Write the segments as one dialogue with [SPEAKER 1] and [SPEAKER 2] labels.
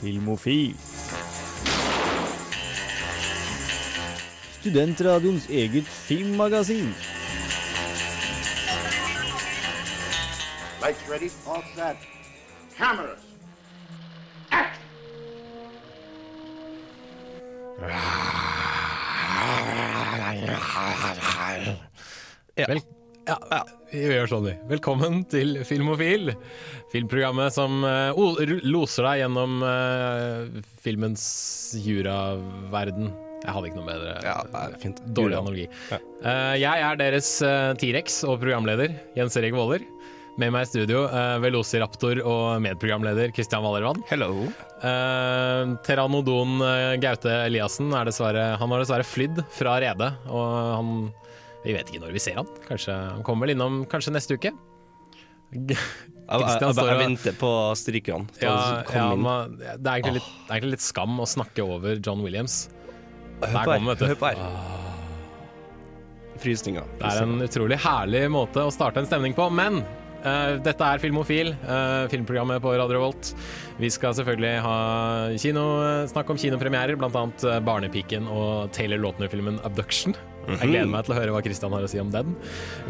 [SPEAKER 1] Filmofil. Studentradioens eget filmmagasin.
[SPEAKER 2] Lights ready, all set. Cameras. Act!
[SPEAKER 3] Vel, ja, vi gjør sånn, vi. Velkommen til Filmofil. Filmprogrammet som eh, loser deg gjennom eh, filmens juraverden. Jeg hadde ikke noe bedre.
[SPEAKER 4] Ja, er fint.
[SPEAKER 3] Dårlig
[SPEAKER 4] Jura.
[SPEAKER 3] analogi.
[SPEAKER 4] Ja.
[SPEAKER 3] Eh, jeg er deres eh, T-rex og programleder, Jens Erik Våler. Med meg i studio, uh, Velociraptor og medprogramleder Kristian Valervann.
[SPEAKER 4] Hello.
[SPEAKER 3] Uh, Teranodon eh, Gaute Eliassen er dessverre Han har dessverre flydd fra redet, og han Vi vet ikke når vi ser han. Kanskje Han kommer vel innom kanskje neste uke?
[SPEAKER 4] Jeg,
[SPEAKER 3] står og-
[SPEAKER 4] venter på strykerne.
[SPEAKER 3] Ja, ja, man, det, er egentlig litt, det er egentlig litt skam å snakke over John Williams. Der
[SPEAKER 4] her.
[SPEAKER 3] vet du.
[SPEAKER 4] Hør på her. Frysninger.
[SPEAKER 3] Det er en utrolig herlig måte å starte en stemning på, men uh, dette er Filmofil, uh, filmprogrammet på Radio Volt. Vi skal selvfølgelig ha kino, snakke om kinopremierer, bl.a. Barnepiken og Taylor Lautner-filmen 'Abduction'. Jeg gleder meg til å høre hva Kristian har å si om den.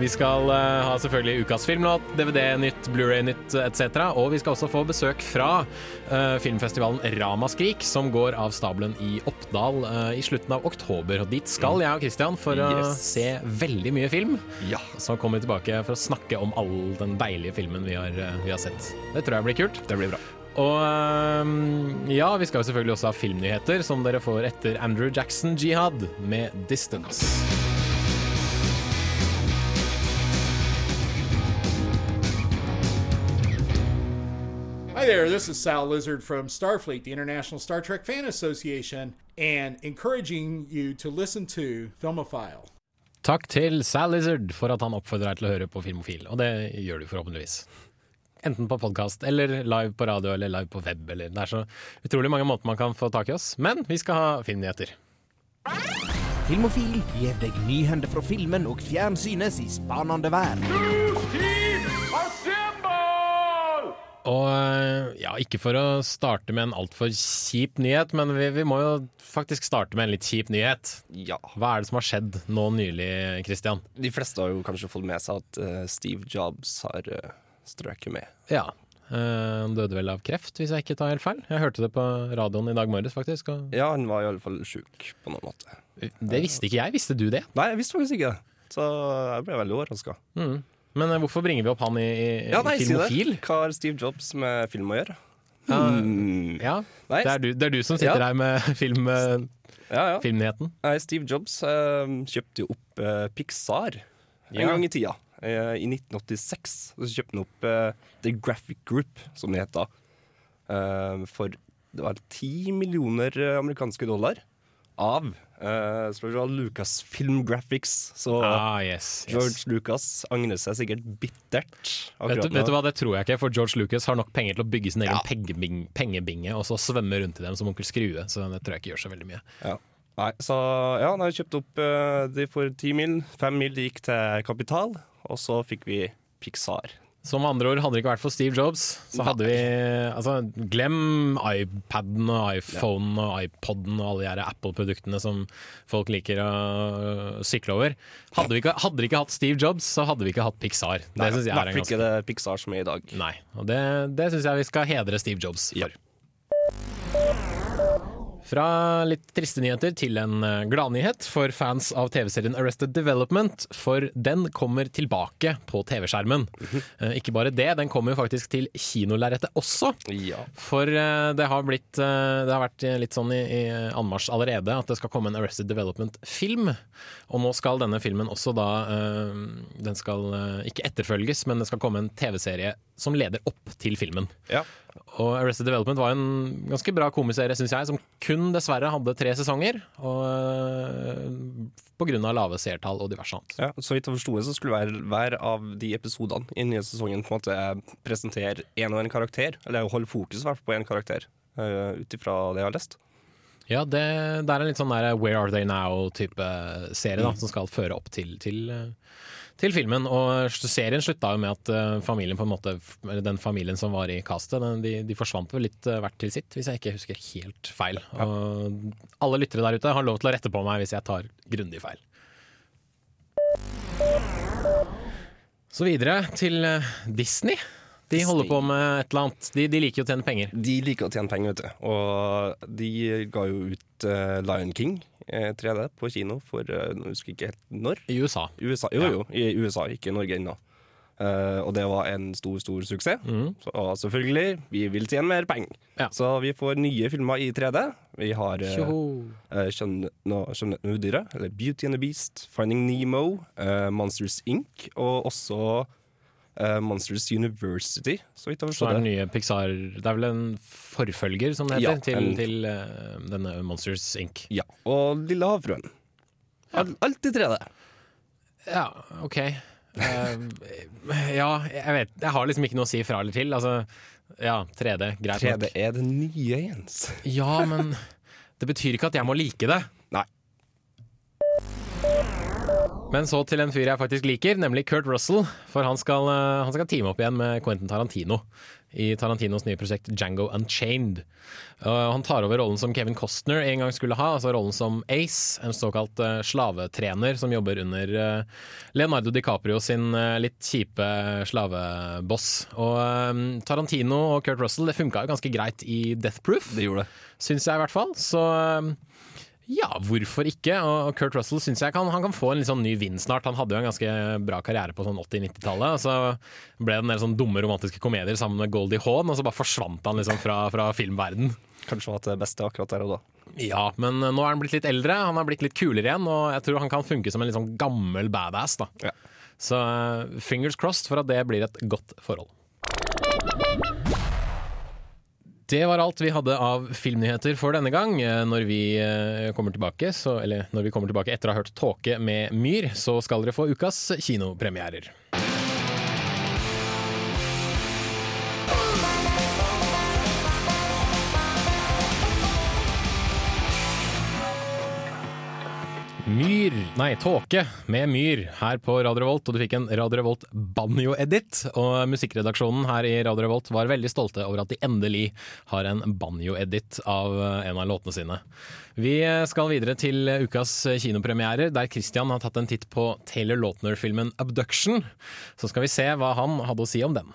[SPEAKER 3] Vi skal uh, ha selvfølgelig ukas filmlåt, DVD-nytt, Blu-ray-nytt etc. Og vi skal også få besøk fra uh, filmfestivalen Ramaskrik, som går av stabelen i Oppdal uh, i slutten av oktober. Og dit skal jeg og Kristian for å se veldig mye film.
[SPEAKER 4] Ja.
[SPEAKER 3] Så kommer vi tilbake for å snakke om all den deilige filmen vi har, vi har sett. Det tror jeg blir kult.
[SPEAKER 4] Det blir bra.
[SPEAKER 3] Og ja, vi skal jo selvfølgelig også ha filmnyheter, som dere får etter Andrew Jackson Jihad med 'Distance'.
[SPEAKER 5] Hi there, this is Sal Lizard from Starfleet, the International Star Trek Fan Association, and encouraging you to listen to Filmophile.
[SPEAKER 3] Takk til Sal Lizard for at han oppfordrer deg til å høre på Filmofil, og det gjør du forhåpentligvis. Enten på podkast eller live på radio eller live på web. Eller det er så utrolig mange måter man kan få tak i oss. Men vi skal ha filmnyheter.
[SPEAKER 6] Filmofil gir deg nyhender fra filmen og fjernsynets i spanende verden.
[SPEAKER 3] Og øh, ja, ikke for å starte med en altfor kjip nyhet, men vi, vi må jo faktisk starte med en litt kjip nyhet.
[SPEAKER 4] Ja.
[SPEAKER 3] Hva er det som har skjedd nå nylig, Christian?
[SPEAKER 4] De fleste har jo kanskje fått med seg at uh, Steve Jobs har uh, strøket med.
[SPEAKER 3] Ja. eh, Han døde vel av kreft, hvis jeg ikke tar helt feil. Jeg hørte det på radioen i dag morges, faktisk. Og
[SPEAKER 4] Ja, han var i alle fall sjuk på noen måte.
[SPEAKER 3] det visste ikke jeg. Visste du det?
[SPEAKER 4] Nei, jeg visste faktisk ikke det. Så jeg ble veldig overraska.
[SPEAKER 3] Men eh, hvorfor bringer vi opp han i, i,
[SPEAKER 4] Ja, nei,
[SPEAKER 3] Filmofil?
[SPEAKER 4] si? Hva har Steve Jobs med film å gjøre?
[SPEAKER 3] Ja,
[SPEAKER 4] Hmm.
[SPEAKER 3] ja.
[SPEAKER 4] Nei,
[SPEAKER 3] Det, er du, det er du som sitter
[SPEAKER 4] Ja.
[SPEAKER 3] her med film, eh,
[SPEAKER 4] ja, ja.
[SPEAKER 3] filmnyheten.
[SPEAKER 4] Steve Jobs uh, kjøpte jo opp uh, Pixar en gang i tida. Eh, I 1986 så kjøpte han opp eh, The Graphic Group, som det heter. eh, for det var 10 millioner amerikanske dollar av uh, se, Lucasfilm Graphics. Så
[SPEAKER 3] Ah, yes, yes.
[SPEAKER 4] George Lucas angrer seg sikkert bittert.
[SPEAKER 3] Vet du, vet du hva, Det tror jeg ikke, for George Lucas har nok penger til å bygge sin egen
[SPEAKER 4] Ja.
[SPEAKER 3] pengebing, pengebinge og så svømme rundt i dem som onkel Skrue, så det tror jeg ikke gjør så veldig mye.
[SPEAKER 4] Ja. Nei, så ja, han har kjøpt opp uh, de for 10 mil. 5 mil gikk til kapital, og så fikk vi Pixar.
[SPEAKER 3] Som andre ord, hadde det ikke vært for Steve Jobs, så hadde vi altså, Glem iPaden og iPhonen og iPoden og alle de her Apple-produktene som folk liker å øh, sykle over. Hadde vi ikke, hadde vi ikke hatt Steve Jobs, så hadde vi ikke hatt Pixar. Det
[SPEAKER 4] Nei,
[SPEAKER 3] synes jeg er en
[SPEAKER 4] ikke det Pixar som er i dag.
[SPEAKER 3] Nei, og det, det syns jeg vi skal hedre Steve Jobs for. Fra litt triste nyheter til en eh, gladnyhet for fans av TV-serien Arrested Development, for den kommer tilbake på TV-skjermen. Eh, Ikke bare det, den kommer jo faktisk til kinolerretet også.
[SPEAKER 4] Ja.
[SPEAKER 3] For eh, det har blitt Det har vært litt sånn i, i anmarsj allerede at det skal komme en Arrested Development-film. Og nå skal denne filmen også da Den skal ikke etterfølges, men det skal komme en TV-serie som leder opp til filmen.
[SPEAKER 4] ja.
[SPEAKER 3] Og Arrested Development var en ganske bra komiserie, syns jeg, som kun dessverre hadde tre sesonger. Og på grunn av lave seertall og diverse annet.
[SPEAKER 4] Ja, så vidt jeg forsto det, så skulle hver, hver av de episodene i den nye sesongen på en måte presentere én og en karakter. Eller holde fokus på én karakter, uh, ut ifra det jeg har lest.
[SPEAKER 3] Ja, det, det er en litt sånn der Where Are They Now-type serie da, som skal føre opp til, til, eh, til filmen. Og serien slutta jo med at eh, familien på en måte Eller den familien som var i castet, de, de forsvant vel litt eh, hvert til sitt, hvis jeg ikke husker helt feil. Og alle lyttere der ute har lov til å rette på meg hvis jeg tar grundig feil. Så videre til eh, Disney. De holder på med et eller annet. De, de liker jo å tjene penger.
[SPEAKER 4] De liker å tjene penger, vet du. Og de ga jo ut uh, Lion King 3D på kino for jeg Nå husker jeg ikke helt når.
[SPEAKER 3] I USA.
[SPEAKER 4] USA, jo,
[SPEAKER 3] Ja.
[SPEAKER 4] jo, i USA, ikke i Norge ennå. Uh, og det var en stor, stor suksess. Så, og selvfølgelig, vi vil tjene mer penger.
[SPEAKER 3] Ja.
[SPEAKER 4] Så vi får nye filmer i 3D. Vi har uh. Skjønnheten og udyret, eller Beauty and the Beast, Finding Nemo, uh, Monsters Inc. og også eh, Monsters University, så vidt jeg forstår det.
[SPEAKER 3] nye Pixar Det er vel en forfølger, som det heter,
[SPEAKER 4] Ja,
[SPEAKER 3] til,
[SPEAKER 4] en-
[SPEAKER 3] til uh, denne Monsters Inc.
[SPEAKER 4] Ja, og Lille havfruen. Ja. Alt i 3D.
[SPEAKER 3] Ja, OK. Uh, ja, jeg vet Jeg har liksom ikke noe å si fra eller til. Altså, ja, 3D, greit
[SPEAKER 4] 3D
[SPEAKER 3] nok.
[SPEAKER 4] er det nye, Jens.
[SPEAKER 3] Ja, men det betyr ikke at jeg må like det. Men så til en fyr jeg faktisk liker, nemlig Kurt Russell. For han skal, eh, han skal teame opp igjen med Quentin Tarantino i Tarantinos nye prosjekt Django Unchained. Og han tar over rollen som Kevin Costner en gang skulle ha, altså rollen som Ace, en såkalt eh, slavetrener som jobber under eh, Leonardo DiCaprio sin litt kjipe slaveboss. Og Tarantino og Kurt Russell det funka jo ganske greit i Death Proof
[SPEAKER 4] Det gjorde det.
[SPEAKER 3] syns jeg i hvert fall. Så ja, hvorfor ikke? Og Kurt Russell syns jeg kan, han kan få en sånn ny vind snart. Han hadde jo en ganske bra karriere på sånn 80-90-tallet. Og så ble det en del sånn dumme romantiske komedier sammen med Goldie Hawn, og så bare forsvant han liksom fra, fra filmverden.
[SPEAKER 4] Kanskje han hatt det beste akkurat der og da.
[SPEAKER 3] Ja, men nå er han blitt litt eldre, han har blitt litt kulere igjen, og jeg tror han kan funke som en litt sånn gammel badass. da.
[SPEAKER 4] Ja.
[SPEAKER 3] Så uh, fingers crossed for at det blir et godt forhold. Det var alt vi hadde av filmnyheter for denne gang. Eh, Når vi eh, kommer tilbake, så, eller når vi kommer tilbake etter å ha hørt Tåke med Myr, så skal dere få ukas kinopremierer. Myr, nei, Tåke med Myr her på Radio Revolt, og du fikk en Radio Revolt banjo-edit. Og musikkredaksjonen her i Radio Revolt var veldig stolte over at de endelig har en banjo-edit av eh, en av låtene sine. Vi skal videre til ukas kinopremierer, der Christian har tatt en titt på Taylor Lautner-filmen 'Abduction'. Så skal vi se hva han hadde å si om den.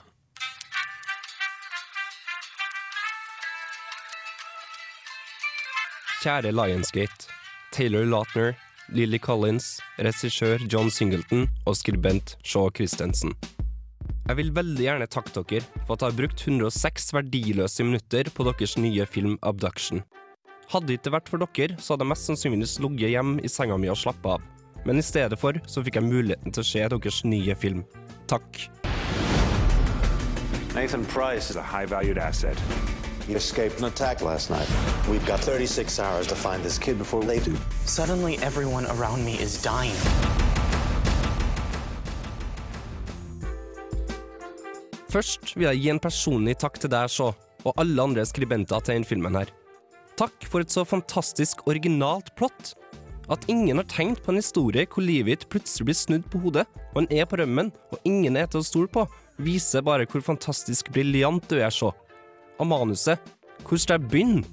[SPEAKER 4] Kjære Lionsgate. Taylor Lautner, Lily Collins, regissør John Singleton og skribent Shaw Christensen. Jeg vil veldig gjerne takke dere for at jeg har brukt 106 verdiløse minutter på deres nye film Abduction. Hadde det ikke vært for dere, så hadde jeg mest sannsynligvis ligget hjemme i senga mi og slappa av. Men i stedet for så fikk jeg muligheten til å se deres nye film. Takk.
[SPEAKER 7] Nathan Price is a high valued asset.
[SPEAKER 8] He escaped an attack last night. We've got 36 hours to find this kid before they do.
[SPEAKER 9] Suddenly, everyone around me is dying.
[SPEAKER 4] Først vil jeg gi en personlig takk til deg, Shaw, og alle andre skribenter til denne filmen her. Takk for et så fantastisk originalt plott. At ingen har tenkt på en historie hvor livet ditt plutselig blir snudd på hodet, og en er på rømmen, og ingen er til å stole på, viser bare hvor fantastisk briljant du er, Shaw. Og manuset, hvor skal jeg begynne?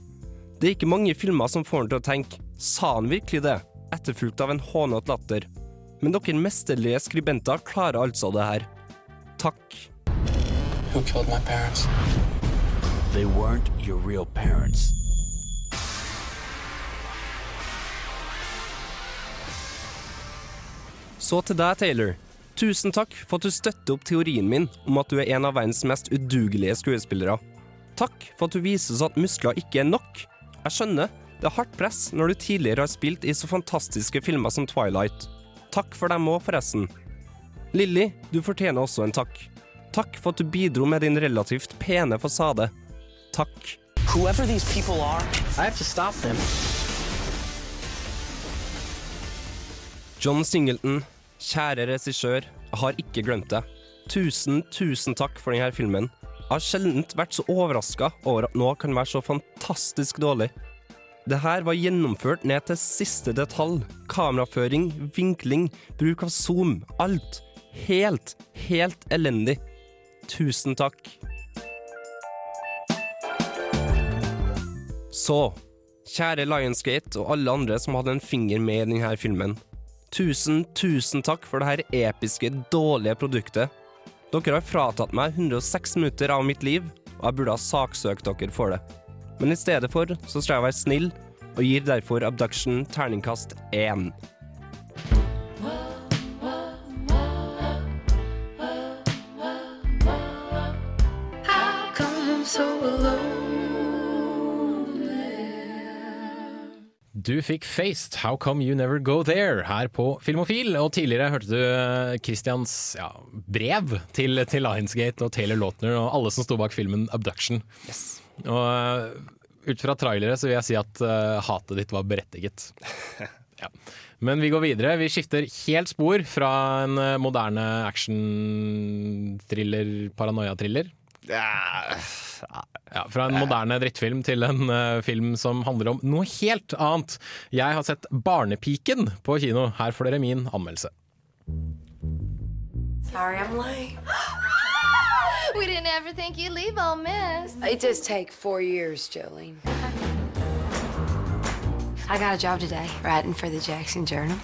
[SPEAKER 4] Det er ikke mange filmer som får en til å tenke, sa han virkelig det? Etterfulgt av en hånete latter. Men dere mesterlige skribenter klarer altså det her. Takk.
[SPEAKER 9] Who killed my parents?
[SPEAKER 7] They weren't your real parents.
[SPEAKER 4] Så til deg, Taylor. Tusen takk for at du støtter opp teorien min om at du er en av verdens mest udugelige skuespillere. Takk for at du viser oss at muskler ikke er nok. Jeg skjønner, det er hardt press når du tidligere har spilt i så fantastiske filmer som Twilight. Takk for dem òg, forresten. Lilly, du fortjener også en takk. Takk for at du bidro med din relativt pene fasade. Takk.
[SPEAKER 9] Whoever these people are, I have to stop them.
[SPEAKER 4] John Singleton, kjære regissør, jeg har ikke glemt deg. Tusen, tusen takk for denne filmen. Jeg har sjelden vært så overraska over at noe kan være så fantastisk dårlig. Det her var gjennomført ned til siste detalj. Kameraføring, vinkling, bruk av zoom. Alt. Helt, helt elendig. Tusen takk. Så, kjære Lionsgate og alle andre som hadde en finger med i denne filmen. Tusen, tusen takk for dette episke, dårlige produktet. Dere har fratatt meg 106 minutter av mitt liv, og jeg burde ha saksøkt dere for det. Men i stedet for så skal jeg være snill, og gir derfor Abduction terningkast én.
[SPEAKER 3] Du fikk Faced, How Come You Never Go There, her på Filmofil. Og tidligere hørte du eh, Christians ja, brev til, til Lionsgate og Taylor Lautner og alle som sto bak filmen Abduction. Og eh, ut fra trailere så vil jeg si at uh, hatet ditt var berettiget. ja. Men vi går videre. Vi skifter helt spor fra en moderne action-thriller, paranoia-thriller. Ja, fra en moderne drittfilm til en uh, film som handler om noe helt annet. Jeg har sett Barnepiken på kino. Her får dere min anmeldelse.
[SPEAKER 10] Sorry I'm late.
[SPEAKER 11] We didn't ever think you'd leave Ole Miss.
[SPEAKER 10] It does take four years, Jolene. I got a job today, writing for the Jackson Journal.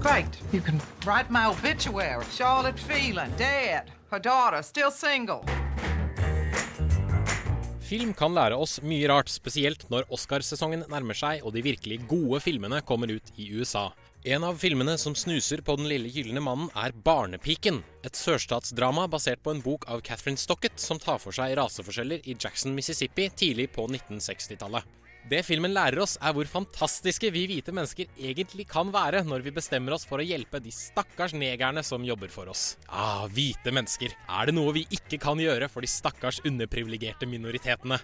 [SPEAKER 12] Great. You can write my obituary. Charlotte Phelan, dead. Her daughter, still single.
[SPEAKER 3] Film kan lære oss mye rart, spesielt når Oscarsesongen nærmer seg og de virkelig gode filmene kommer ut i USA. En av filmene som snuser på Den lille gylne mannen, er Barnepiken. Et sørstatsdrama basert på en bok av Catherine Stockett som tar for seg raseforskjeller i Jackson, Mississippi tidlig på 1960-tallet. Det filmen lærer oss, er hvor fantastiske vi hvite mennesker egentlig kan være når vi bestemmer oss for å hjelpe de stakkars negerne som jobber for oss. Ah, hvite mennesker. Er det noe vi ikke kan gjøre for de stakkars underprivilegerte minoritetene?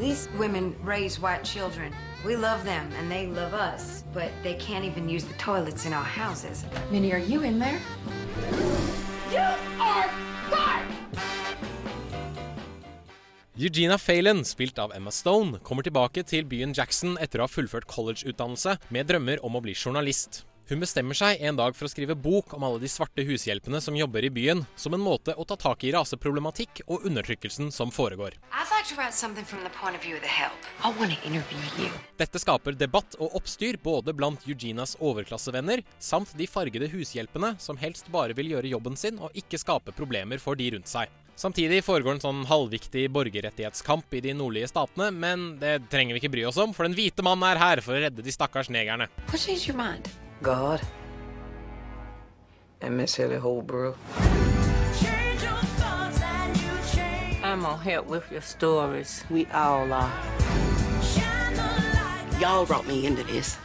[SPEAKER 10] These women raise white children. We love them and they love us, but they can't even use the toilets in our houses.
[SPEAKER 11] Minnie, are you in there?
[SPEAKER 10] You are
[SPEAKER 3] Eugenia Phelan, spilt av Emma Stone, kommer tilbake til byen Jackson etter å ha fullført collegeutdannelse med drømmer om å bli journalist. Hun bestemmer seg en dag for å skrive bok om alle de svarte hushjelpene som jobber i byen, som en måte å ta tak i raseproblematikk og undertrykkelsen som foregår.
[SPEAKER 10] Like.
[SPEAKER 3] Dette skaper debatt og oppstyr både blant Eugenias overklassevenner samt de fargede hushjelpene som helst bare vil gjøre jobben sin og ikke skape problemer for de rundt seg. Samtidig foregår en sånn halvviktig borgerrettighetskamp i de nordlige statene, men det trenger vi ikke bry oss om, for den hvite mannen er her for å redde de stakkars negerne.
[SPEAKER 12] God. And Miss Ellie Holbrook.
[SPEAKER 13] I'm gonna help with your stories. We all are.
[SPEAKER 14] Y'all brought me into this,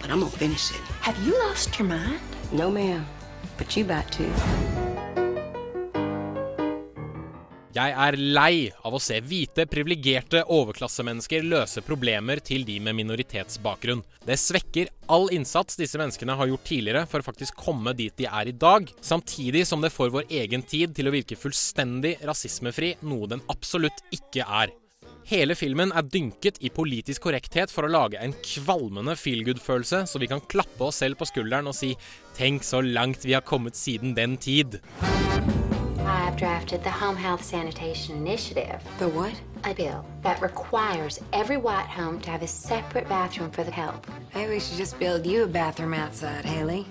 [SPEAKER 14] but I'm gonna finish it.
[SPEAKER 10] Have you lost your mind?
[SPEAKER 14] No, ma'am, but you about to.
[SPEAKER 3] Jeg er lei av å se hvite, privilegerte overklassemennesker løse problemer til de med minoritetsbakgrunn. Det svekker all innsats disse menneskene har gjort tidligere for å faktisk komme dit de er i dag, samtidig som det får vår egen tid til å virke fullstendig rasismefri, noe den absolutt ikke er. Hele filmen er dynket i politisk korrekthet for å lage en kvalmende feelgood-følelse, så vi kan klappe oss selv på skulderen og si 'tenk så langt vi har kommet siden den tid'.
[SPEAKER 15] I've drafted the Home Health Sanitation Initiative.
[SPEAKER 10] The what?
[SPEAKER 15] A bill that requires every white home to have a separate bathroom for the help.
[SPEAKER 10] Maybe we should just build you a bathroom outside, Haley.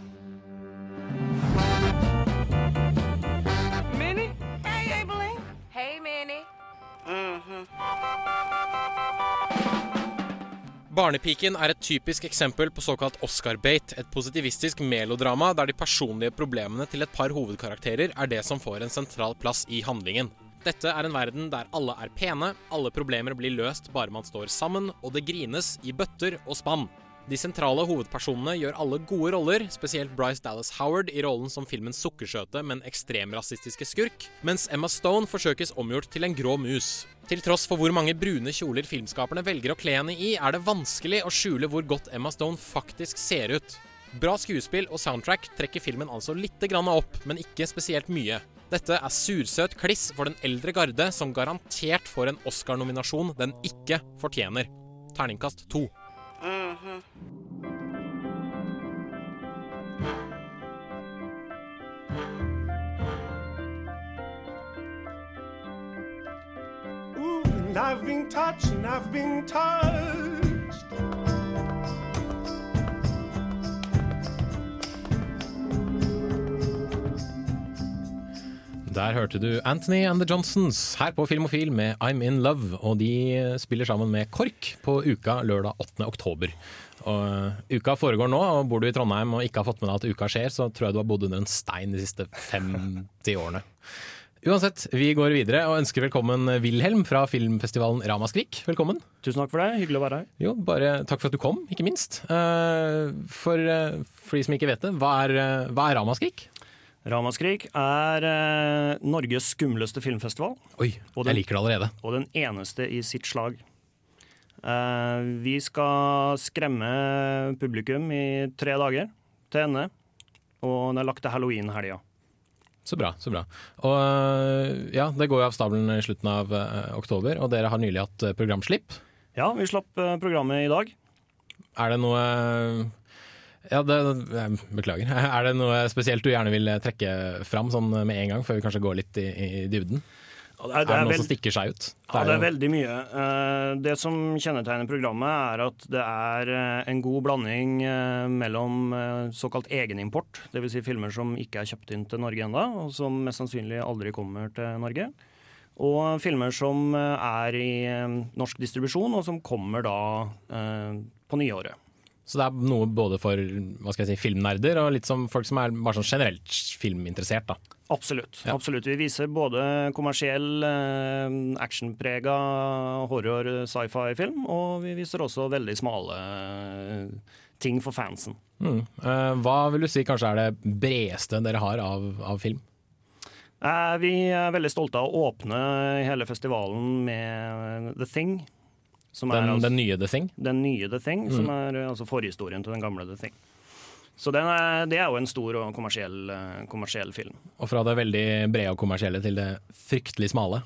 [SPEAKER 3] Barnepiken er et typisk eksempel på såkalt Oscar-bate, et positivistisk melodrama der de personlige problemene til et par hovedkarakterer er det som får en sentral plass i handlingen. Dette er en verden der alle er pene, alle problemer blir løst bare man står sammen, og det grines i bøtter og spann. De sentrale hovedpersonene gjør alle gode roller, spesielt Bryce Dallas Howard i rollen som filmens sukkersøte, men ekstremrasistiske skurk, mens Emma Stone forsøkes omgjort til en grå mus. Til tross for hvor mange brune kjoler filmskaperne velger å kle henne i, er det vanskelig å skjule hvor godt Emma Stone faktisk ser ut. Bra skuespill og soundtrack trekker filmen altså litt opp, men ikke spesielt mye. Dette er sursøt kliss for den eldre garde, som garantert får en Oscar-nominasjon den ikke fortjener. Terningkast to. Mm-hmm.
[SPEAKER 16] Ooh, and I've been touched and I've been touched.
[SPEAKER 3] Der hørte du Anthony and the Johnsons her på Filmofil med I'm In Love. Og de spiller sammen med KORK på Uka lørdag 8. oktober. Og Uka foregår nå, og bor du i Trondheim og ikke har fått med deg at uka skjer, så tror jeg du har bodd under en stein de siste 50 årene. Uansett, vi går videre og ønsker velkommen Wilhelm fra filmfestivalen Ramaskrik. Velkommen.
[SPEAKER 17] Tusen takk for det. Hyggelig å være her.
[SPEAKER 3] Jo, bare takk for at du kom, ikke minst. Uh, for, uh, for de som ikke vet det, hva er, uh, hva er Ramaskrik?
[SPEAKER 17] Ramaskrik er eh, Norges skumleste filmfestival.
[SPEAKER 3] Oi, jeg liker det allerede.
[SPEAKER 17] Og den eneste i sitt slag. Eh, vi skal skremme publikum i tre dager til ende, og den er lagt til halloween-helga.
[SPEAKER 3] Så bra. så bra. Og øh, ja, Det går jo av stabelen i slutten av eh, oktober, og dere har nylig hatt øh, programslipp.
[SPEAKER 17] Ja, vi slapp eh, programmet i dag.
[SPEAKER 3] Er det noe ja, det, Beklager. Er det noe spesielt du gjerne vil trekke fram sånn med en gang, før vi kanskje går litt i, i dybden?
[SPEAKER 17] Ja,
[SPEAKER 3] er, det, er det noe som stikker seg ut?
[SPEAKER 17] Det ja, det er veldig mye. Eh, Det som kjennetegner programmet, er at det er eh, en god blanding eh, mellom såkalt egenimport, dvs. Si filmer som ikke er kjøpt inn til Norge ennå, og som mest sannsynlig aldri kommer til Norge. Og filmer som er i norsk distribusjon, og som kommer da på nyåret.
[SPEAKER 3] Så det er noe både for hva skal jeg si, filmnerder og litt som folk som er bare sånn generelt filminteressert. da.
[SPEAKER 17] Absolutt.
[SPEAKER 3] Ja.
[SPEAKER 17] absolutt. Vi viser både kommersiell, eh, actionprega horror, sci-fi-film, og vi viser også veldig smale eh, ting for fansen.
[SPEAKER 3] Mm. Eh, hva vil du si kanskje er det bredeste dere har av, av film?
[SPEAKER 17] Vi er veldig stolte av å åpne hele festivalen med The Thing. Som
[SPEAKER 3] Den,
[SPEAKER 17] er altså-
[SPEAKER 3] den nye The Thing?
[SPEAKER 17] Den nye The Thing, som
[SPEAKER 3] Mm.
[SPEAKER 17] er eh, altså forhistorien til den gamle The Thing. Så den er, det er jo en stor og kommersiell, eh, kommersiell film.
[SPEAKER 3] Og fra det veldig brede og kommersielle til det fryktelig smale.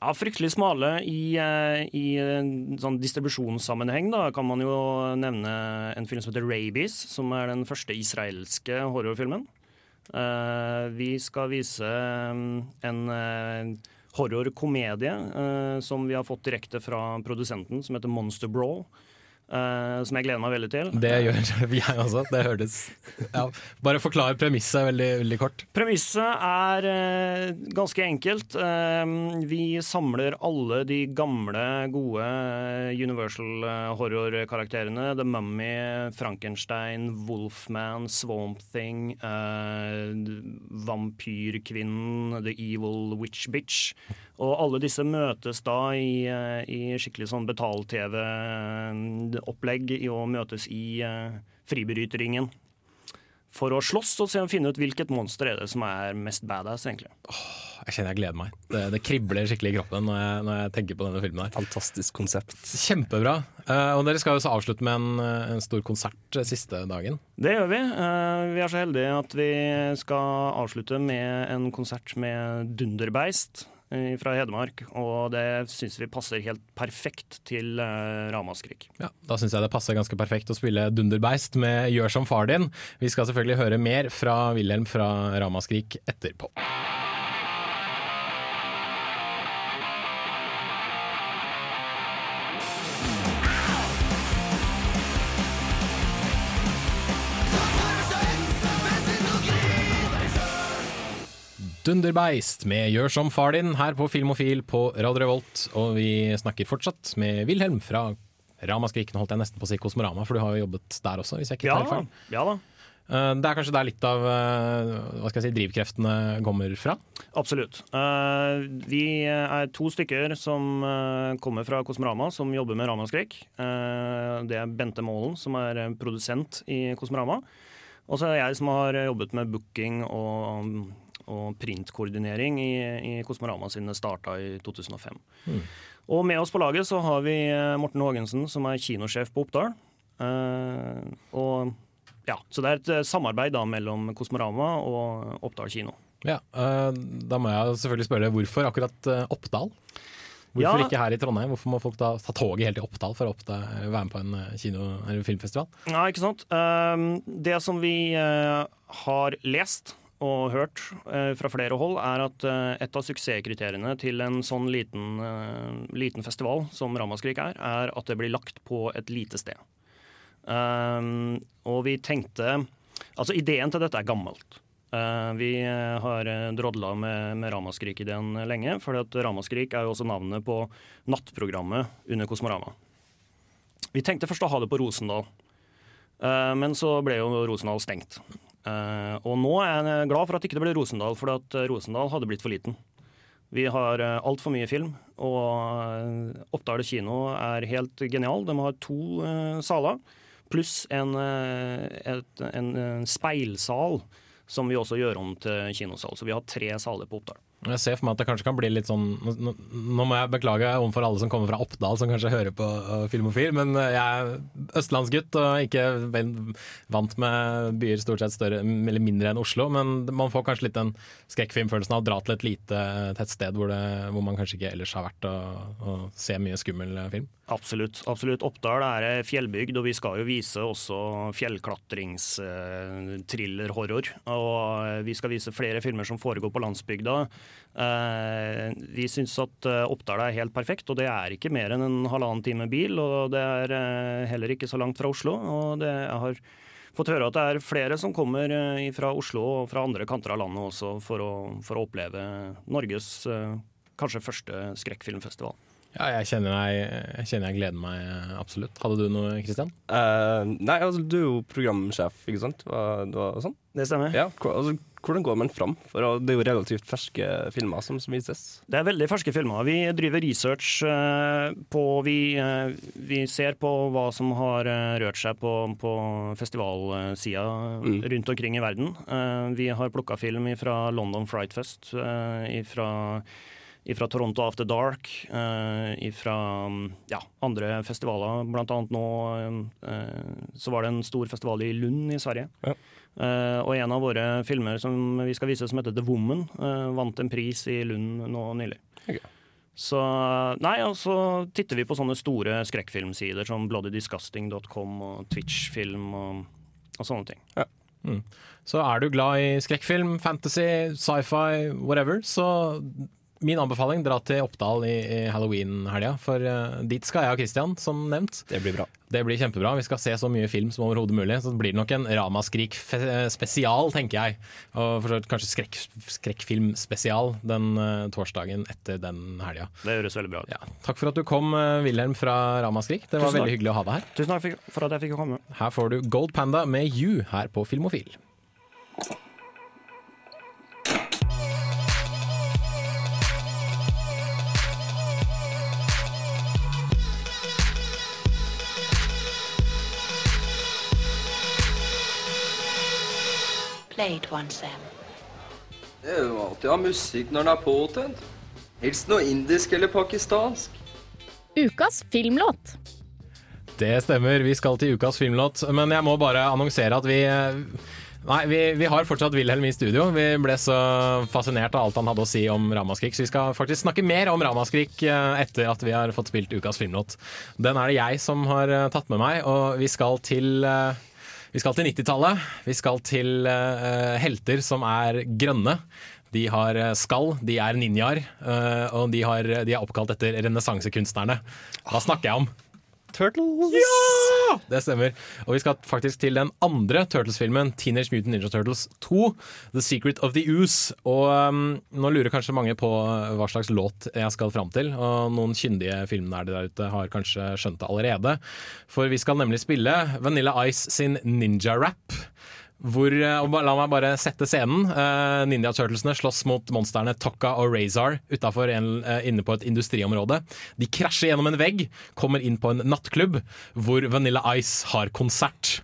[SPEAKER 17] Ja, Fryktelig smale i, eh, i en sånn distribusjonssammenheng. Da kan man jo nevne en film som heter 'Rabies', som er den første israelske horrorfilmen. Eh, vi skal vise mm, en horrorkomedie eh, som vi har fått direkte fra produsenten, som heter Monster Brawl. Eh, som jeg gleder meg veldig til.
[SPEAKER 3] Det gjør jeg også. Det hørtes ja. Bare forklar premisset veldig, veldig kort.
[SPEAKER 17] Premisset er uh, ganske enkelt. Uh, vi samler alle de gamle, gode Universal horror-karakterene. The Mummy, Frankenstein, Wolfman, Swamp Thing, Vampyrkvinnen, The Evil Witch Bitch. Og alle disse møtes da i, eh, i skikkelig sånn betal-TV-opplegg og møtes i eh, fribryterringen for å slåss og se og finne ut hvilket monster er det som er mest badass, egentlig.
[SPEAKER 3] Jeg kjenner jeg gleder meg. Det, det kribler skikkelig i kroppen når jeg, når jeg tenker på denne filmen. her
[SPEAKER 4] Fantastisk konsept.
[SPEAKER 3] Kjempebra. Uh, og dere skal jo så avslutte med en, eh, en stor konsert eh, siste dagen.
[SPEAKER 17] Det gjør vi. Uh, vi er så heldige at vi skal avslutte med en konsert med Dunderbeist eh, fra Hedmark. Og det syns vi passer helt perfekt til uh, Ramaskrik.
[SPEAKER 3] Ja, Da syns jeg det passer ganske perfekt å spille Dunderbeist med Gjør som far din. Vi skal selvfølgelig høre mer fra Wilhelm fra Ramaskrik etterpå. Dunderbeist med Gjør som far din her på Filmofil på Radio Revolt. Og vi snakker fortsatt med Wilhelm fra Ramaskrikene, holdt jeg nesten på å si Kosmorama, for du har jo jobbet der også, hvis jeg ikke
[SPEAKER 17] Ja
[SPEAKER 3] tar
[SPEAKER 17] da.
[SPEAKER 3] feil.
[SPEAKER 17] Ja da.
[SPEAKER 3] Eh, Det er kanskje der litt av eh, hva skal jeg si, drivkreftene kommer fra?
[SPEAKER 17] Absolutt. Eh, vi er to stykker som kommer fra Kosmorama, som jobber med Ramaskrik. Det er Bente Målen, som er produsent i Kosmorama. Og så er det jeg som har jobbet med booking og, og printkoordinering i, i Kosmorama siden det starta i 2005.
[SPEAKER 3] Mm.
[SPEAKER 17] Og med oss på laget så har vi eh, Morten Haagensen, som er kinosjef på Oppdal. Uh, og ja, Så det er et eh, samarbeid da mellom Kosmorama og Oppdal kino.
[SPEAKER 3] Ja, uh, Da må jeg selvfølgelig spørre hvorfor akkurat Oppdal? Hvorfor
[SPEAKER 17] Ja.
[SPEAKER 3] ikke her i Trondheim? Hvorfor må folk da ta toget helt til Oppdal for å oppda, være med på en kino- eller filmfestival?
[SPEAKER 17] Ja, ikke sant. Det som vi har lest og hørt eh, fra flere hold, er at eh, et av suksesskriteriene til en sånn liten, eh, liten festival som Ramaskrik er, er at det blir lagt på et lite sted. Og vi tenkte Altså, ideen til dette er gammelt. Vi har drodla med, med Ramaskrik-ideen lenge, for Ramaskrik er jo også navnet på nattprogrammet under Kosmorama. Vi tenkte først å ha det på Rosendal, men så ble jo Rosendal stengt. Eh, og nå er jeg glad for at ikke det ble Rosendal, for at eh, Rosendal hadde blitt for liten. Vi har uh, altfor mye film, og Oppdal kino er helt genial. De har to eh, saler, pluss en, eh, et, en, eh, speilsal, som vi også gjør om til kinosal. Så vi har tre saler på Oppdal.
[SPEAKER 3] Jeg ser for meg at det kanskje kan bli litt sånn Nå, nå- må jeg beklage overfor alle som kommer fra Oppdal som kanskje hører på uh, Filmofil, men uh, jeg er østlandsgutt og ikke vant med byer stort sett større eller mindre enn Oslo. Men man får kanskje litt den skrekkfilmfølelsen av å dra til et lite tettsted hvor, hvor man kanskje ikke ellers har vært og, og se mye skummel film.
[SPEAKER 17] Absolutt. absolutt. Oppdal er fjellbygd, og vi skal jo vise også fjellklatringstriller-horror. Og eh, vi skal vise flere filmer som foregår på landsbygda. Eh, Vi syns at eh, Oppdal er helt perfekt, og det er ikke mer enn en halvannen time bil. Og det er heller ikke så langt fra Oslo. Og det, jeg har fått høre at det er flere som kommer fra Oslo og fra andre kanter av landet også for å, for å oppleve Norges kanskje første skrekkfilmfestival.
[SPEAKER 3] Ja, jeg kjenner jeg, jeg kjenner jeg gleder meg uh, absolutt. Hadde du noe, Kristian?
[SPEAKER 4] Uh, nei, altså du er jo programsjef, ikke sant? Hva, det var sånn?
[SPEAKER 17] Det stemmer.
[SPEAKER 4] Ja, altså, hvordan går man fram? For det er jo relativt ferske filmer som, som vises.
[SPEAKER 17] Det er veldig ferske filmer. Vi driver research uh, på vi, uh, vi ser på hva som har eh, rørt seg på, på festivalsida rundt omkring i verden. Eh, vi har plukka film fra London Fright Fest, uh, fra Toronto After Dark, uh, fra ja, andre festivaler. Blant annet nå eh, så var det en stor festival i Lund i Sverige. Eh, og en av våre filmer som vi skal vise, som heter The Woman, eh, vant en pris i Lund nå nylig. Så nei, og så titter vi på sånne store skrekkfilmsider som bloodydisgusting.com og Twitch-film og, og sånne ting.
[SPEAKER 3] Mm. Så er du glad i skrekkfilm, fantasy, sci-fi, whatever, så min anbefaling, dra til Oppdal i, i halloween-helga. For uh, dit skal jeg og Christian, som nevnt.
[SPEAKER 4] Det blir bra.
[SPEAKER 3] Det blir kjempebra. Vi skal se så mye film som overhodet mulig. Så det blir nok en Ramaskrik-spesial, tenker jeg. Og kanskje skrekk, skrekkfilmspesial den uh, torsdagen etter den helga.
[SPEAKER 17] Det høres veldig bra ut.
[SPEAKER 3] Ja. Takk for at du kom, uh, Wilhelm fra Ramaskrik. Det var veldig hyggelig å ha deg her.
[SPEAKER 17] Tusen takk for at jeg fikk komme.
[SPEAKER 3] Her får du Gold Panda med You her på Filmofil.
[SPEAKER 14] Play one, Sam.
[SPEAKER 18] Det er jo alltid å ha musikk når den er påtent. Helst noe indisk eller pakistansk.
[SPEAKER 19] Ukas filmlåt.
[SPEAKER 3] Det stemmer, vi skal til ukas filmlåt. Men jeg må bare annonsere at vi Nei, vi, vi har fortsatt Wilhelm i studio. Vi ble så fascinert av alt han hadde å si om Ramaskrik, så vi skal faktisk snakke mer om Ramaskrik eh, etter at vi har fått spilt ukas filmlåt. Den er det jeg som har eh, tatt med meg, og vi skal til eh, vi skal til 90-tallet. Vi skal til uh, helter som er grønne. De har eh, skall, de er ninjaer, uh, og de, har, de er oppkalt etter renessansekunstnerne. Hva snakker jeg om?
[SPEAKER 4] Turtles!
[SPEAKER 3] Ja! Det stemmer. Og vi skal faktisk til den andre Turtles-filmen, Teenage Mutant Ninja Turtles 2, The Secret of the Ooze. Og um, nå lurer kanskje mange på uh, hva slags låt jeg skal fram til, og noen kyndige filmnerder der ute har kanskje skjønt det allerede. For vi skal nemlig spille Vanilla Ice sin Ninja Rap. Hvor, eh, La meg bare sette scenen. Eh, Ninja Turtlesene slåss mot monstrene Tokka og Razar utafor inne på et industriområde. De krasjer gjennom en vegg, kommer inn på en nattklubb hvor Vanilla Ice har konsert.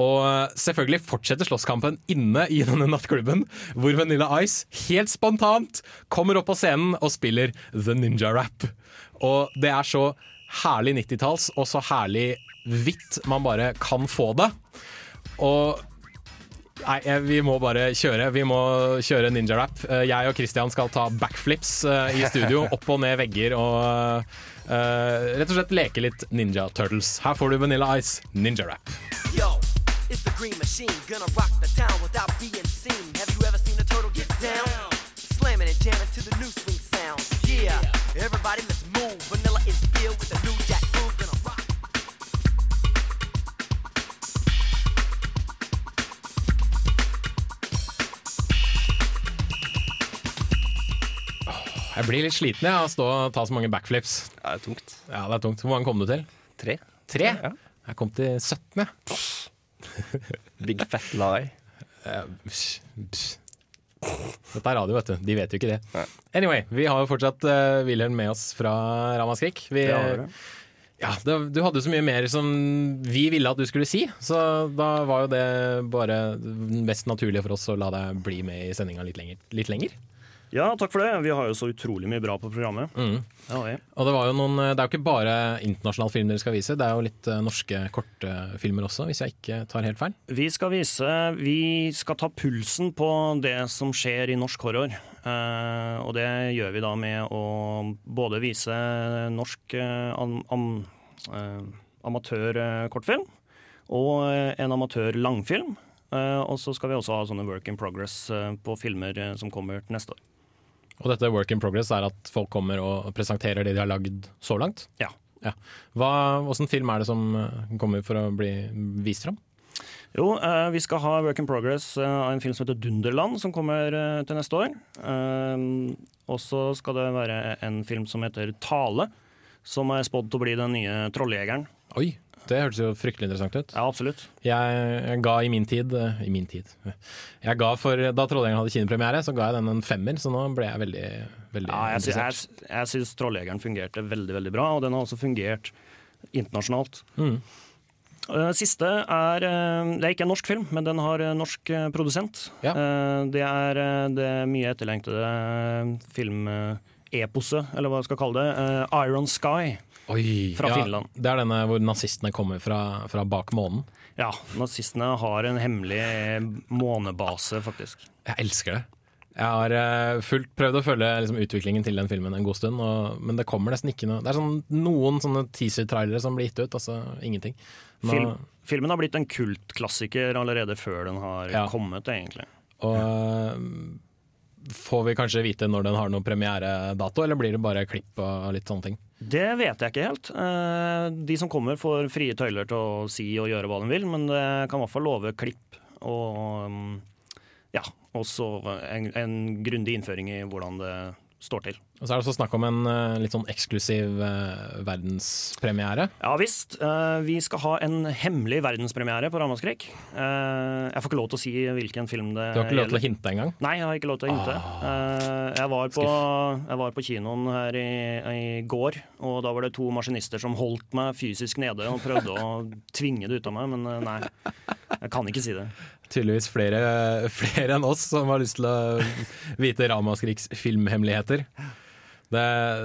[SPEAKER 3] Og eh, selvfølgelig fortsetter slåsskampen inne i denne nattklubben, hvor Vanilla Ice helt spontant kommer opp på scenen og spiller The Ninja Rap. Og det er så herlig 90-talls, og så herlig hvitt man bare kan få det. Og Nei, eh, vi må bare kjøre. Vi må kjøre ninja-rap. Eh, Jeg og Christian skal ta backflips eh, i studio. Opp og ned vegger og uh, rett og slett leke litt Ninja Turtles. Her får du Vanilla Ice ninja-rap.
[SPEAKER 20] Yo, it's the green machine, gonna rock the town without being seen. Have you ever seen a turtle get down? Slamming and jamming to the new swing sound. Yeah, everybody let's move. Vanilla is filled with the new
[SPEAKER 3] Jeg blir litt sliten jeg, av å stå og ta så mange backflips.
[SPEAKER 4] Det er tungt.
[SPEAKER 3] Ja, det er tungt. Hvor mange kom du til?
[SPEAKER 4] Tre.
[SPEAKER 3] Tre?
[SPEAKER 4] Ja.
[SPEAKER 3] Jeg kom til 17, jeg.
[SPEAKER 4] Big fat lie.
[SPEAKER 3] Dette er radio, vet du. De vet jo ikke det. Anyway, vi har jo fortsatt uh, Wilhelm med oss fra Ramaskrik. Vi,
[SPEAKER 17] Det har
[SPEAKER 3] ja, det, du hadde jo så mye mer som vi ville at du skulle si, så da var jo det bare mest naturlige for oss å la deg bli med i sendinga litt lenger. Litt lenger.
[SPEAKER 17] Ja, takk for det. Vi har jo så utrolig mye bra på programmet.
[SPEAKER 3] Mm.
[SPEAKER 17] Ja, ja.
[SPEAKER 3] Og det, var jo noen, det er jo ikke bare internasjonal film dere skal vise, det er jo litt eh, norske kortfilmer også, hvis jeg ikke tar helt feil.
[SPEAKER 17] Vi skal vise Vi skal ta pulsen på det som skjer i norsk horror. Eh, og det gjør vi da med å både vise norsk eh, am, am, eh, amatørkortfilm og eh, en amatør langfilm. Og så skal vi også ha sånne work in progress på filmer som kommer neste år.
[SPEAKER 3] Og dette work in progress er at folk kommer og presenterer det de har lagd så langt?
[SPEAKER 17] Ja.
[SPEAKER 3] ja. Hva, hvordan film er det som eh, kommer for å bli vist fram?
[SPEAKER 17] Jo, eh, vi skal ha Work in Progress eh, av en film som heter Dunderland, som kommer til neste år. Og så skal det være en film som heter Tale, som er spådd til å bli den nye Trolljegeren.
[SPEAKER 3] Oi, det hørtes jo fryktelig interessant ut.
[SPEAKER 17] Ja, absolutt.
[SPEAKER 3] Jeg, ga i min tid eh, I min tid Jeg ga for, Da Trolljegeren hadde kinopremiere, så ga jeg den en femmer, så nå ble jeg veldig, veldig
[SPEAKER 17] Ja, jeg,
[SPEAKER 3] interessert.
[SPEAKER 17] jeg, jeg syns Trolljegeren fungerte veldig veldig bra, og den har også fungert internasjonalt.
[SPEAKER 3] Mm.
[SPEAKER 17] Eh, Siste er eh, Det er ikke en norsk film, men den har norsk produsent. Ja. Det er det mye etterlengtede filmeposet, eller hva jeg skal kalle det. Iron Sky
[SPEAKER 3] Oi,
[SPEAKER 17] fra
[SPEAKER 3] ja,
[SPEAKER 17] Finland.
[SPEAKER 3] Det er denne hvor nazistene kommer fra, fra bak månen.
[SPEAKER 17] Ja, nazistene har en hemmelig månebase, faktisk.
[SPEAKER 3] Jeg elsker det. Jeg har eh, fullt prøvd å følge liksom, utviklingen til den filmen en god stund, og, men det kommer nesten ikke noe Det er sånn, noen sånne teaser-trailere som blir gitt ut, altså ingenting. Nå,
[SPEAKER 17] Film, filmen har blitt en kultklassiker allerede før den har
[SPEAKER 3] Ja.
[SPEAKER 17] kommet, egentlig.
[SPEAKER 3] Og ja. får vi kanskje vite når den har noen premieredato, eller blir det bare klipp og litt sånne ting?
[SPEAKER 17] Det vet jeg ikke helt. Eh, De som kommer får frie tøyler til å si og gjøre hva de vil, men det kan i hvert fall love klipp og mm, ja, også en, en grundig innføring i hvordan det står til.
[SPEAKER 3] Og så er det også snakk om en eh, litt sånn eksklusiv eh, verdenspremiere.
[SPEAKER 17] Ja visst. eh, Vi skal ha en hemmelig verdenspremiere på Ramaskrik. Jeg får ikke lov til å si hvilken film det
[SPEAKER 3] Du har ikke lov til å
[SPEAKER 17] gjelder.
[SPEAKER 3] hinte engang?
[SPEAKER 17] Nei, jeg har ikke lov til å hinte. Eh, Jeg var, på, jeg var på kinoen her i, i går, og da var det to maskinister som holdt meg fysisk nede og prøvde å tvinge det ut av meg, men nei. Jeg kan ikke si det.
[SPEAKER 3] Tydeligvis flere, flere enn oss som har lyst til å vite Ramaskriks filmhemmeligheter. Det,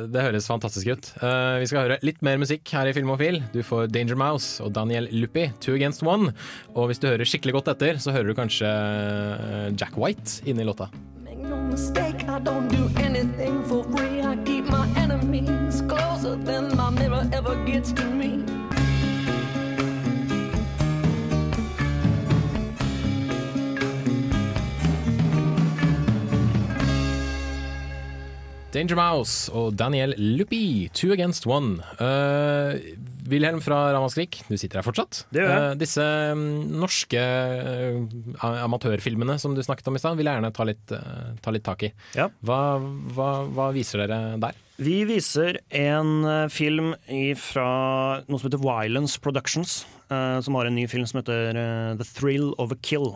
[SPEAKER 3] det høres fantastisk ut. Uh, vi skal høre litt mer musikk her i Filmofil. Du får Danger Mouse og Daniel Luppi, Two Against One. Og hvis du hører skikkelig godt etter, så hører du kanskje eh, Jack White inni låta.
[SPEAKER 20] Make no mistake, I don't do anything for free. I keep my enemies closer than my mirror ever gets to.
[SPEAKER 3] Danger Mouse og Daniel Luppi, Two Against One. Uh, Wilhelm fra Ramaskrik, du sitter her fortsatt. Eh, disse mm, norske uh, amatørfilmene som du snakket om i stad, vil jeg gjerne ta litt, ta litt tak i.
[SPEAKER 17] Ja.
[SPEAKER 3] Hva, hva, hva viser dere der?
[SPEAKER 17] Vi viser en film fra noe som heter Violence Productions, som har en ny film som heter The Thrill of a Kill.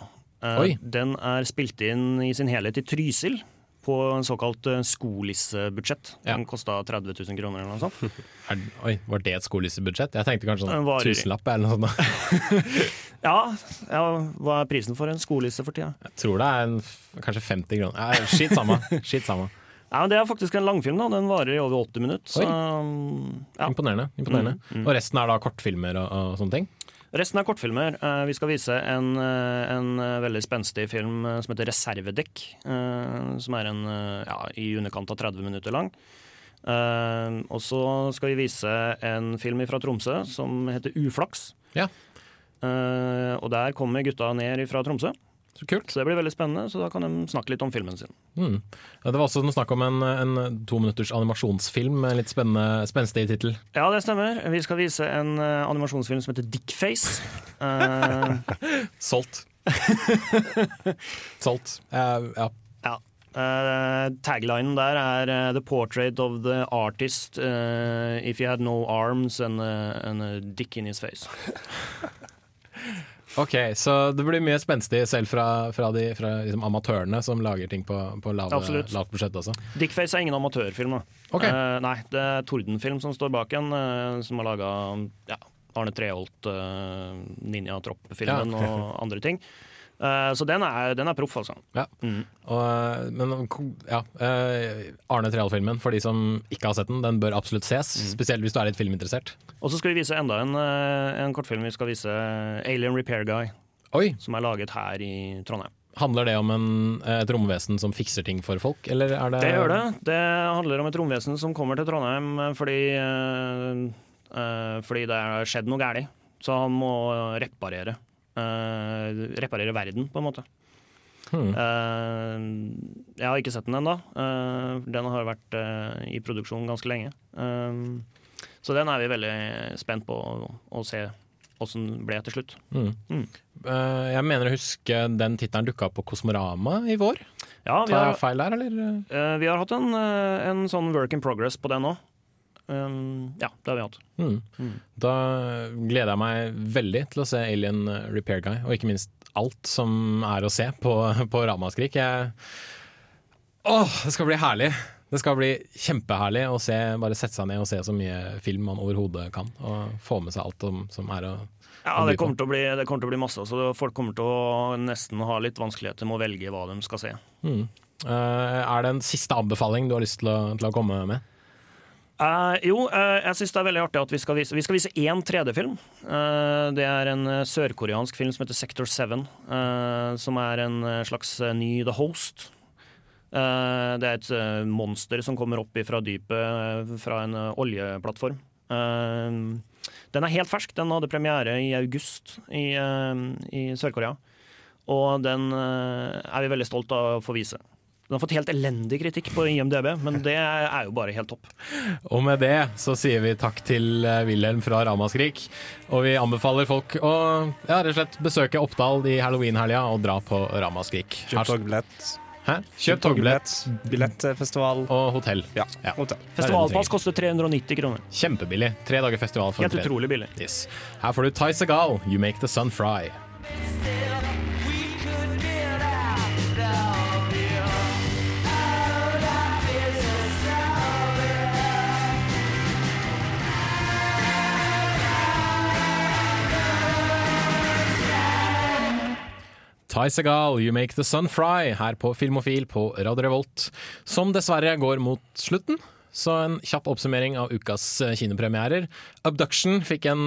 [SPEAKER 17] Den er spilt inn i sin helhet i Trysil, på en såkalt uh, skolissebudsjett. Den kosta 30 000 kroner eller noe sånt.
[SPEAKER 3] Er, oi, var det et skolissebudsjett? Jeg tenkte kanskje sånn
[SPEAKER 17] varer
[SPEAKER 3] tusenlapp eller noe sånt.
[SPEAKER 17] Ja, ja, hva er prisen for en skolisse for tida?
[SPEAKER 3] Jeg tror det er en, kanskje 50 kroner. Ja, Skitt samme. Skitt samme.
[SPEAKER 17] Ja, men det er faktisk en langfilm. da Den varer i over 80 minutter. Så, um, ja.
[SPEAKER 3] Imponerende. imponerende.
[SPEAKER 17] Mm, mm.
[SPEAKER 3] Og resten er da kortfilmer og, og sånne ting?
[SPEAKER 17] Resten er kortfilmer. Eh, vi skal vise en, eh, en eh, veldig spenstig film som heter 'Reservedekk'. som er en ja, i underkant av 30 minutter lang. Og så skal vi vise en film fra Tromsø som heter 'Uflaks'.
[SPEAKER 3] Ja.
[SPEAKER 17] Og der kommer gutta ned fra Tromsø.
[SPEAKER 3] Så kult.
[SPEAKER 17] Så det blir veldig spennende, så da kan de snakke litt om filmen sin.
[SPEAKER 3] Mm. Ja, det var også noe snakk om en, en tominutters animasjonsfilm med litt spennende, spenstig tittel.
[SPEAKER 17] Ja, det stemmer. Vi skal vise en uh, animasjonsfilm som heter Dickface. Uh,
[SPEAKER 3] Solgt. Solgt. Uh, ja.
[SPEAKER 17] ja. Uh, taglinen der er uh, 'The portrait of the artist uh, if he had no arms and, a- and a dick in his face'.
[SPEAKER 3] Ok, så det blir mye spenstig selv fra, fra, de, fra liksom amatørene som lager ting på, på lave, lavt budsjett også.
[SPEAKER 17] Dickface er ingen amatørfilm. Okay.
[SPEAKER 3] Ok.
[SPEAKER 17] Eh, nei, det er Tordenfilm som står bak en, eh, som har laga ja, Arne Treholt, uh, Ninja Tropp-filmen
[SPEAKER 3] Ja.
[SPEAKER 17] og andre ting. Eh, så den er, den er proff, altså.
[SPEAKER 3] Ja. Og, eh, men ja, eh, Arne Treholt-filmen, for de som ikke har sett den, den bør absolutt ses.
[SPEAKER 17] Mm.
[SPEAKER 3] Spesielt hvis du er litt filminteressert.
[SPEAKER 17] Og så skal vi vise enda en, en kortfilm. Vi skal vise Alien Repair Guy. Som er laget her i Trondheim.
[SPEAKER 3] Handler det om en, et romvesen som fikser ting for folk, eller er det
[SPEAKER 17] Det gjør det. Det handler om et romvesen som kommer til Trondheim fordi, eh, fordi det har skjedd noe galt. Så han må reparere. Eh, reparere verden, på en måte.
[SPEAKER 3] Hmm.
[SPEAKER 17] Eh, jeg har ikke sett den ennå. Uh, den har vært eh, i produksjon ganske lenge. Eh, så den er vi veldig spent på å, å se åssen den ble til slutt.
[SPEAKER 3] Mm. Eh, jeg mener å huske den tittelen dukka opp på Kosmorama i vår.
[SPEAKER 17] Ja, vi
[SPEAKER 3] Tar jeg feil der, eller?
[SPEAKER 17] eh, vi har hatt en, eh, en sånn work in progress på den òg. Um, ja, det har vi hatt.
[SPEAKER 3] Mm. Da gleder jeg meg veldig til å se Alien Repair Guy, og ikke minst alt som er å se på, på Ramaskrik. Jeg... Åh, det skal bli herlig! Det skal bli kjempeherlig å se, bare sette seg ned og se så mye film man overhodet kan. Og få med seg alt som, som er å
[SPEAKER 17] Ja, det kommer, til å bli, det kommer til å bli masse. Så folk kommer til å nesten ha litt vanskeligheter med å velge hva de skal se.
[SPEAKER 3] Mm. Eh, er det en siste anbefaling du har lyst til å, til å komme med?
[SPEAKER 17] Eh, jo, uh, jeg syns det er veldig artig at vi skal vise Vi skal vise én 3D-film. Uh, det er en eh, sørkoreansk film som heter Sector 7. eh, som er en eh, slags eh, ny The Host. Eh, det er et eh, monster som kommer opp fra dypet eh, fra en eh, oljeplattform. Eh, den er helt fersk. Den hadde premiere i august i, eh, i Sør-Korea. Og den eh, er vi veldig stolt av å få vise. Den har fått helt elendig kritikk på IMDb, men det er jo bare helt topp.
[SPEAKER 3] Og med det så sier vi takk til eh, Wilhelm fra Ramaskrik. Og vi anbefaler folk å ja, rett og slett besøke Oppdal i halloweenhelga og dra på Ramaskrik.
[SPEAKER 4] Kjøp togbillett.
[SPEAKER 3] Hæ? Kjøp togbillett.
[SPEAKER 4] Billettfestival.
[SPEAKER 3] Og hotell.
[SPEAKER 4] Ja,
[SPEAKER 3] Ja.
[SPEAKER 4] hotell.
[SPEAKER 17] Festivalpass koster 390 kroner.
[SPEAKER 3] Kjempebillig. Tre dager festival for
[SPEAKER 17] Helt utrolig billig.
[SPEAKER 3] Yes. Her får du Ty Segal, You Make The Sun Fry. Ty Segal, You Make The Sun Fry, her på Filmofil på Radio Revolt, som dessverre går mot slutten. Så en kjapp oppsummering av ukas eh, kinopremierer. Abduction fikk en,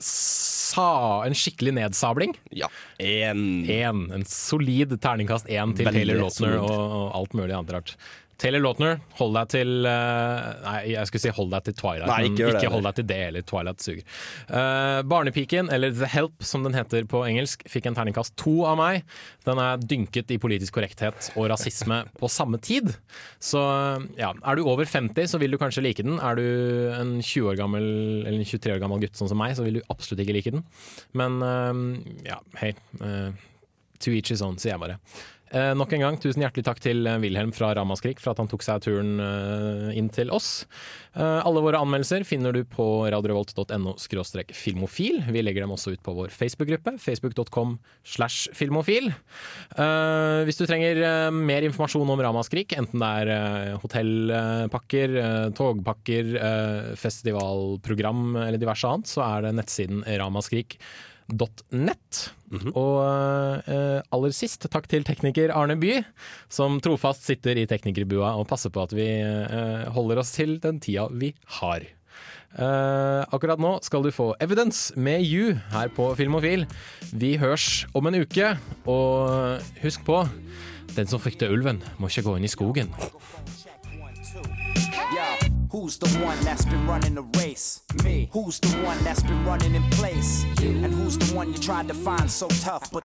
[SPEAKER 3] sa, en skikkelig nedsabling.
[SPEAKER 4] Ja. En.
[SPEAKER 3] En, en solid terningkast én til
[SPEAKER 4] Veldig
[SPEAKER 3] Taylor Lautner og, og alt mulig annet rart. Taylor Lautner, hold deg til eh, Nei, jeg skulle si hold deg til Twilight,
[SPEAKER 4] Nei, ikke det,
[SPEAKER 3] ikke hold deg til det heller. Twilight suger. Uh, Barnepiken, eller The Help som den heter på engelsk, fikk en terningkast to av meg. Den er dynket i politisk korrekthet og rasisme på samme tid. Så ja, er du over 50, så vil du kanskje like den. Er du en 20 år gammel eller en 23 år gammel gutt sånn som meg, så vil du absolutt ikke like den. Men uh, ja, hei. Uh, to each his own, sier jeg bare. Eh, nok en gang, tusen hjertelig takk til eh, Wilhelm fra Ramaskrik for at han tok seg turen eh, inn til oss. Eh, alle våre anmeldelser finner du på radiorevolt.no filmofil. Vi legger dem også ut på vår Facebook-gruppe, facebook.com slash filmofil. Eh, hvis du trenger eh, mer informasjon om Ramaskrik, enten det er hotellpakker, togpakker, festivalprogram eller diverse annet, så er det nettsiden ramaskrik.no .net. Og eh, aller sist, takk til tekniker Arne By, som trofast sitter i teknikerbua og passer på at vi eh, holder oss til den tida vi har. Eh, akkurat nå skal du få Evidence med You her på Filmofil. Vi hørs om en uke, og husk på den som frykter ulven, må ikke gå inn i skogen.
[SPEAKER 6] Who's the one that's been running the race? Me. Who's the one that's been running in place? You. And who's the one you tried to find so tough, but